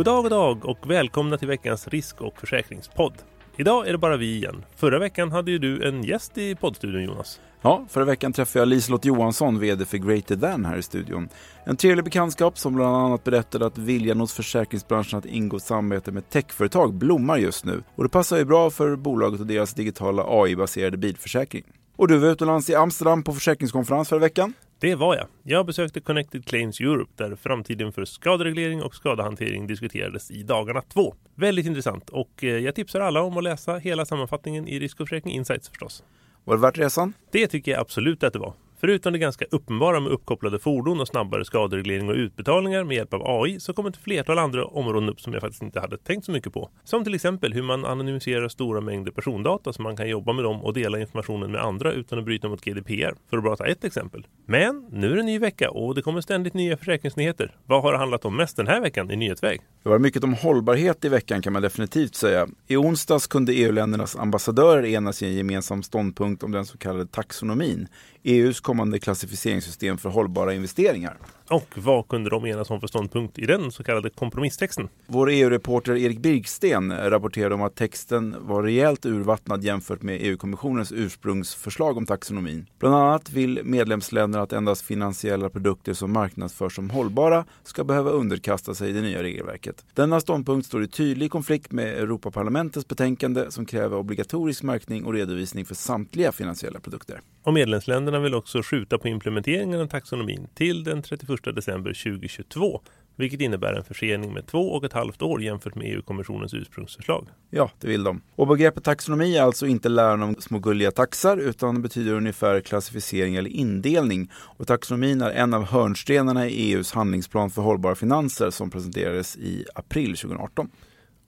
God dag, god dag och välkomna till veckans risk och försäkringspodd. Idag är det bara vi igen. Förra veckan hade ju du en gäst i poddstudion Jonas. Ja, förra veckan träffade jag Liselott Johansson, VD för Greater Than här i studion. En trevlig bekantskap som bland annat berättade att viljan hos försäkringsbranschen att ingå samarbete med techföretag blommar just nu. Och det passar ju bra för bolaget och deras digitala AI-baserade bilförsäkring. Och du var utomlands i Amsterdam på försäkringskonferens förra veckan. Det var jag. Jag besökte Connected Claims Europe där framtiden för skadereglering och skadehantering diskuterades i dagarna två. Väldigt intressant och eh, jag tipsar alla om att läsa hela sammanfattningen i Risk och försäkring Insights förstås. Var det värt resan? Det tycker jag absolut att det var. Förutom det ganska uppenbara med uppkopplade fordon och snabbare skadereglering och utbetalningar med hjälp av AI så kommer ett flertal andra områden upp som jag faktiskt inte hade tänkt så mycket på. Som till exempel hur man anonymiserar stora mängder persondata så man kan jobba med dem och dela informationen med andra utan att bryta mot GDPR. För att bara ta ett exempel. Men nu är det en ny vecka och det kommer ständigt nya försäkringsnyheter. Vad har det handlat om mest den här veckan i nyhetsväg? Det var mycket om hållbarhet i veckan kan man definitivt säga. I onsdags kunde EU-ländernas ambassadörer enas i en gemensam ståndpunkt om den så kallade taxonomin. EUs kommande klassificeringssystem för hållbara investeringar. Och vad kunde de enas om för ståndpunkt i den så kallade kompromisstexten? Vår EU-reporter Erik Birksten rapporterade om att texten var rejält urvattnad jämfört med EU-kommissionens ursprungsförslag om taxonomin. Bland annat vill medlemsländerna att endast finansiella produkter som marknadsförs som hållbara ska behöva underkasta sig det nya regelverket. Denna ståndpunkt står i tydlig konflikt med Europaparlamentets betänkande som kräver obligatorisk märkning och redovisning för samtliga finansiella produkter. Och medlemsländerna vill också skjuta på implementeringen av taxonomin till den 31 december 2022 vilket innebär en försening med två och ett halvt år jämfört med EU-kommissionens ursprungsförslag. Ja, det vill de. Och begreppet taxonomi är alltså inte läran om små gulliga taxar utan betyder ungefär klassificering eller indelning. Och taxonomin är en av hörnstenarna i EUs handlingsplan för hållbara finanser som presenterades i april 2018.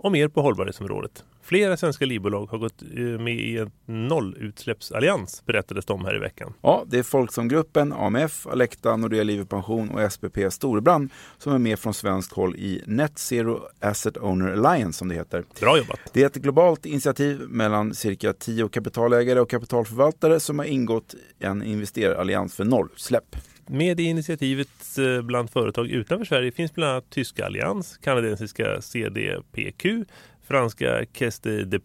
Och mer på hållbarhetsområdet. Flera svenska livbolag har gått eh, med i en nollutsläppsallians berättades de här i veckan. Ja, det är Folksamgruppen, AMF, Alecta, Nordea Livpension och SPP Storebrand som är med från svenskt håll i Net Zero Asset Owner Alliance som det heter. Bra jobbat! Det är ett globalt initiativ mellan cirka tio kapitalägare och kapitalförvaltare som har ingått en investerarallians för nollutsläpp. Med i initiativet eh, bland företag utanför Sverige finns bland annat tyska Allians, kanadensiska CDPQ, franska Caisse de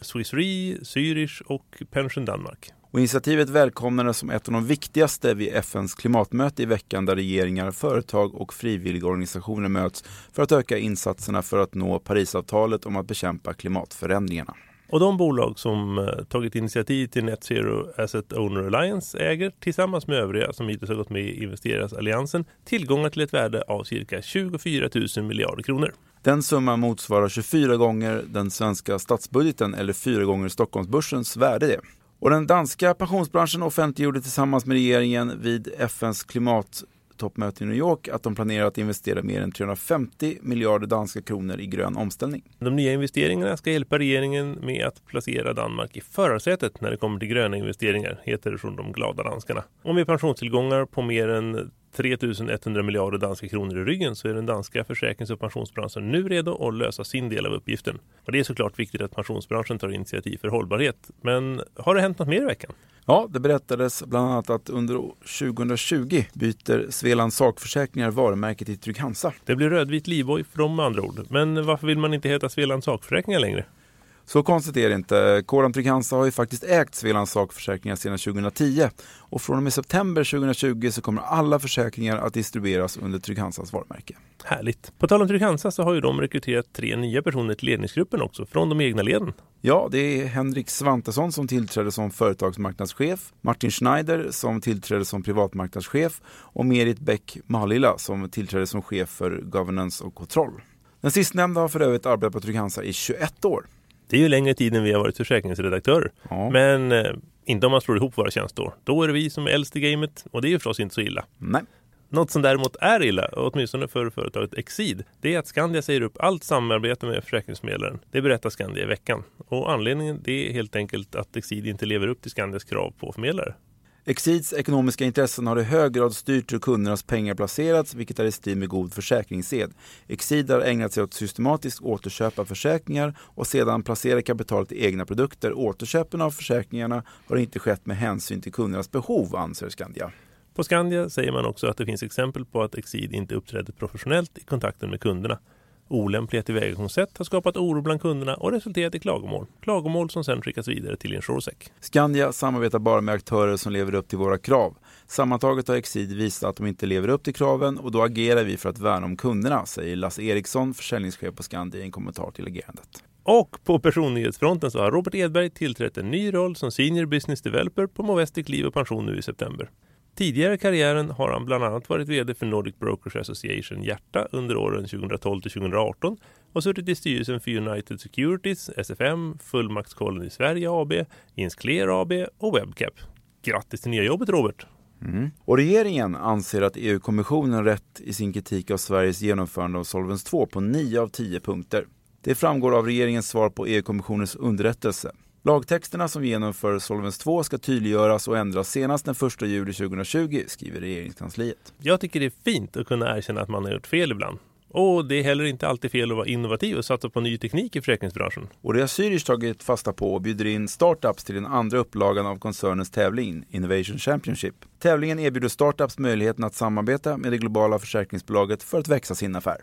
Swiss Re, Zürich och Pension Danmark. Och initiativet välkomnades som ett av de viktigaste vid FNs klimatmöte i veckan där regeringar, företag och frivilligorganisationer möts för att öka insatserna för att nå Parisavtalet om att bekämpa klimatförändringarna. Och de bolag som eh, tagit initiativ till Net Zero Asset Owner Alliance äger tillsammans med övriga som hittills har gått med i Investerarsalliansen tillgångar till ett värde av cirka 24 000 miljarder kronor. Den summan motsvarar 24 gånger den svenska statsbudgeten eller fyra gånger Stockholmsbörsens värde. Det. Och den danska pensionsbranschen offentliggjorde tillsammans med regeringen vid FNs klimat toppmöte i New York att de planerar att investera mer än 350 miljarder danska kronor i grön omställning. De nya investeringarna ska hjälpa regeringen med att placera Danmark i förarsätet när det kommer till gröna investeringar, heter det från de glada danskarna. Och med pensionstillgångar på mer än 3100 miljarder danska kronor i ryggen så är den danska försäkrings och pensionsbranschen nu redo att lösa sin del av uppgiften. Och det är såklart viktigt att pensionsbranschen tar initiativ för hållbarhet. Men har det hänt något mer i veckan? Ja, det berättades bland annat att under 2020 byter Sveland Sakförsäkringar varumärke till Trygg-Hansa. Det blir rödvit livboj för dem med andra ord. Men varför vill man inte heta Sveland Sakförsäkringar längre? Så konstigt är det inte. Kåran Trygg-Hansa har ju faktiskt ägt Svealands sakförsäkringar sedan 2010 och från och med september 2020 så kommer alla försäkringar att distribueras under Trygg-Hansas varumärke. Härligt. På tal om Trygg-Hansa så har ju de rekryterat tre nya personer till ledningsgruppen också från de egna leden. Ja, det är Henrik Svantesson som tillträdde som företagsmarknadschef, Martin Schneider som tillträdde som privatmarknadschef och Merit Bäck Malila som tillträdde som chef för governance och kontroll. Den sistnämnda har för övrigt arbetat på Trygg-Hansa i 21 år. Det är ju längre tid än vi har varit försäkringsredaktörer. Ja. Men eh, inte om man slår ihop våra tjänster. Då är det vi som är äldst i gamet och det är ju förstås inte så illa. Nej. Något som däremot är illa, åtminstone för företaget Exid, det är att Skandia säger upp allt samarbete med försäkringsmedlaren. Det berättar Skandia i veckan. Och anledningen det är helt enkelt att Exid inte lever upp till Skandias krav på förmedlare. Exids ekonomiska intressen har i hög grad styrt hur kundernas pengar placerats, vilket är i strid med god försäkringssed. Exid har ägnat sig åt systematiskt återköp av försäkringar och sedan placera kapitalet i egna produkter. Återköpen av försäkringarna har inte skett med hänsyn till kundernas behov, anser Skandia. På Skandia säger man också att det finns exempel på att Exid inte uppträder professionellt i kontakten med kunderna. Olämpliga tillvägagångssätt har skapat oro bland kunderna och resulterat i klagomål. Klagomål som sedan skickas vidare till Insuresec. Skandia samarbetar bara med aktörer som lever upp till våra krav. Sammantaget har Exid visat att de inte lever upp till kraven och då agerar vi för att värna om kunderna, säger Lasse Eriksson, försäljningschef på Skandia i en kommentar till agerandet. Och på personnyhetsfronten så har Robert Edberg tillträtt en ny roll som Senior Business Developer på Movestic Liv och Pension nu i september. Tidigare i karriären har han bland annat varit VD för Nordic Brokers Association Hjärta under åren 2012 till 2018 och suttit i styrelsen för United Securities, SFM, Fullmaktskollen i Sverige AB, Insclear AB och Webcap. Grattis till nya jobbet Robert! Mm. Och regeringen anser att EU-kommissionen rätt i sin kritik av Sveriges genomförande av Solvens 2 på 9 av 10 punkter. Det framgår av regeringens svar på EU-kommissionens underrättelse. Lagtexterna som genomför Solvens 2 ska tydliggöras och ändras senast den 1 juli 2020, skriver regeringskansliet. Jag tycker det är fint att kunna erkänna att man har gjort fel ibland. Och det är heller inte alltid fel att vara innovativ och satsa på ny teknik i försäkringsbranschen. Och det har Zürich tagit fasta på och bjuder in startups till den andra upplagan av koncernens tävling, Innovation Championship. Tävlingen erbjuder startups möjligheten att samarbeta med det globala försäkringsbolaget för att växa sin affär.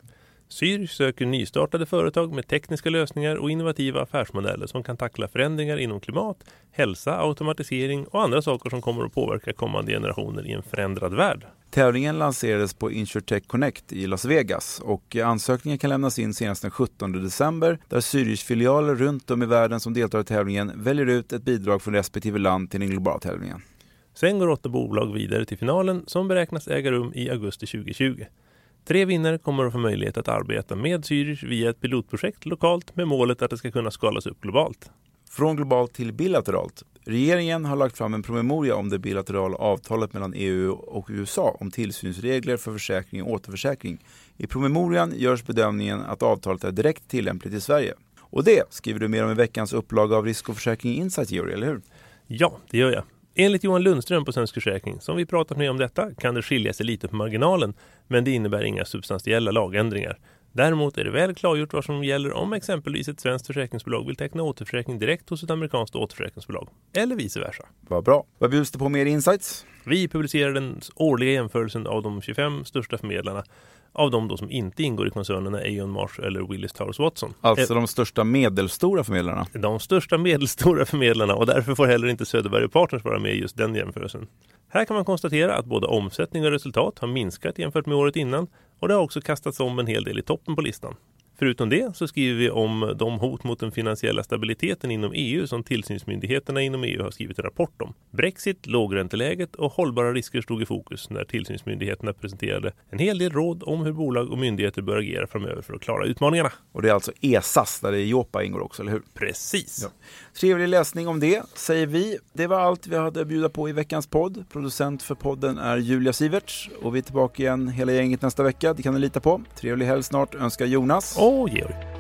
Zürich söker nystartade företag med tekniska lösningar och innovativa affärsmodeller som kan tackla förändringar inom klimat, hälsa, automatisering och andra saker som kommer att påverka kommande generationer i en förändrad värld. Tävlingen lanserades på Insurtech Connect i Las Vegas och ansökningen kan lämnas in senast den 17 december där Zürich-filialer runt om i världen som deltar i tävlingen väljer ut ett bidrag från respektive land till den globala tävlingen. Sen går åtta bolag vidare till finalen som beräknas äga rum i augusti 2020. Tre vinnare kommer att få möjlighet att arbeta med Zürich via ett pilotprojekt lokalt med målet att det ska kunna skalas upp globalt. Från globalt till bilateralt. Regeringen har lagt fram en promemoria om det bilaterala avtalet mellan EU och USA om tillsynsregler för försäkring och återförsäkring. I promemorian görs bedömningen att avtalet är direkt tillämpligt i Sverige. Och det skriver du mer om i veckans upplaga av Risk och försäkring Insight, Georg, eller hur? Ja, det gör jag. Enligt Johan Lundström på Svensk Försäkring, som vi pratat med om detta, kan det skilja sig lite på marginalen, men det innebär inga substantiella lagändringar. Däremot är det väl klargjort vad som gäller om exempelvis ett svenskt försäkringsbolag vill teckna återförsäkring direkt hos ett amerikanskt återförsäkringsbolag. Eller vice versa. Vad bra. Vad bjuds det på mer insights? Vi publicerar den årliga jämförelsen av de 25 största förmedlarna av de då som inte ingår i koncernerna Aon Marsh eller Willis Towers Watson. Alltså de största medelstora förmedlarna? De största medelstora förmedlarna och därför får heller inte Söderberg Partners vara med i just den jämförelsen. Här kan man konstatera att både omsättning och resultat har minskat jämfört med året innan och det har också kastats om en hel del i toppen på listan. Förutom det så skriver vi om de hot mot den finansiella stabiliteten inom EU som tillsynsmyndigheterna inom EU har skrivit en rapport om. Brexit, lågränteläget och hållbara risker stod i fokus när tillsynsmyndigheterna presenterade en hel del råd om hur bolag och myndigheter bör agera framöver för att klara utmaningarna. Och det är alltså ESAS där det är Jopa ingår också, eller hur? Precis. Ja. Trevlig läsning om det, säger vi. Det var allt vi hade att bjuda på i veckans podd. Producent för podden är Julia Siverts och vi är tillbaka igen hela gänget nästa vecka. Det kan ni lita på. Trevlig helg snart önskar Jonas och Georg.